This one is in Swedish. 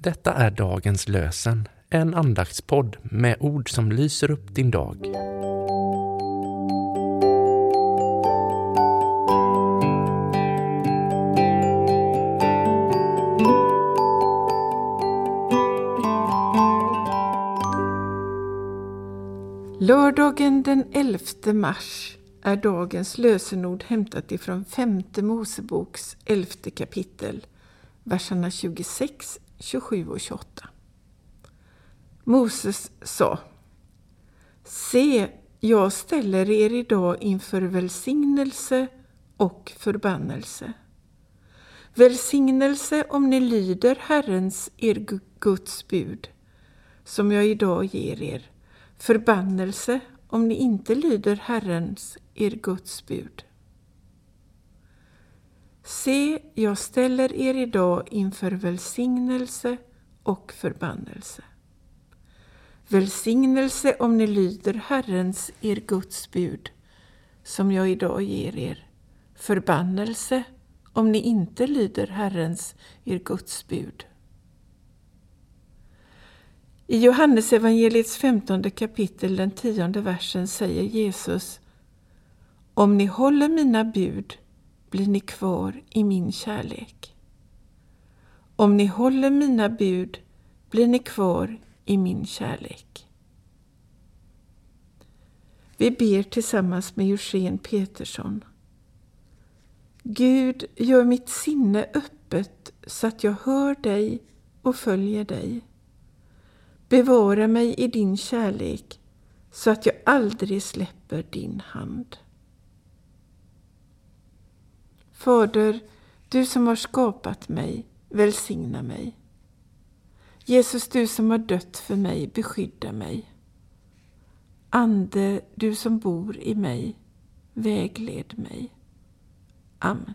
Detta är dagens lösen, en andaktspodd med ord som lyser upp din dag. Lördagen den 11 mars är dagens lösenord hämtat ifrån femte Moseboks elfte kapitel, verserna 26, 27 och 28. Moses sa Se, jag ställer er idag inför välsignelse och förbannelse. Välsignelse om ni lyder Herrens, er Guds bud, som jag idag ger er. Förbannelse om ni inte lyder Herrens, er Guds bud. Se, jag ställer er idag inför välsignelse och förbannelse. Välsignelse om ni lyder Herrens, er Guds bud, som jag idag ger er. Förbannelse om ni inte lyder Herrens, er Guds bud. I Johannes evangeliets femtonde kapitel, den tionde versen, säger Jesus Om ni håller mina bud blir ni kvar i min kärlek. Om ni håller mina bud blir ni kvar i min kärlek. Vi ber tillsammans med Eugen Petersson. Gud, gör mitt sinne öppet så att jag hör dig och följer dig. Bevara mig i din kärlek så att jag aldrig släpper din hand. Fader, du som har skapat mig, välsigna mig. Jesus, du som har dött för mig, beskydda mig. Ande, du som bor i mig, vägled mig. Amen.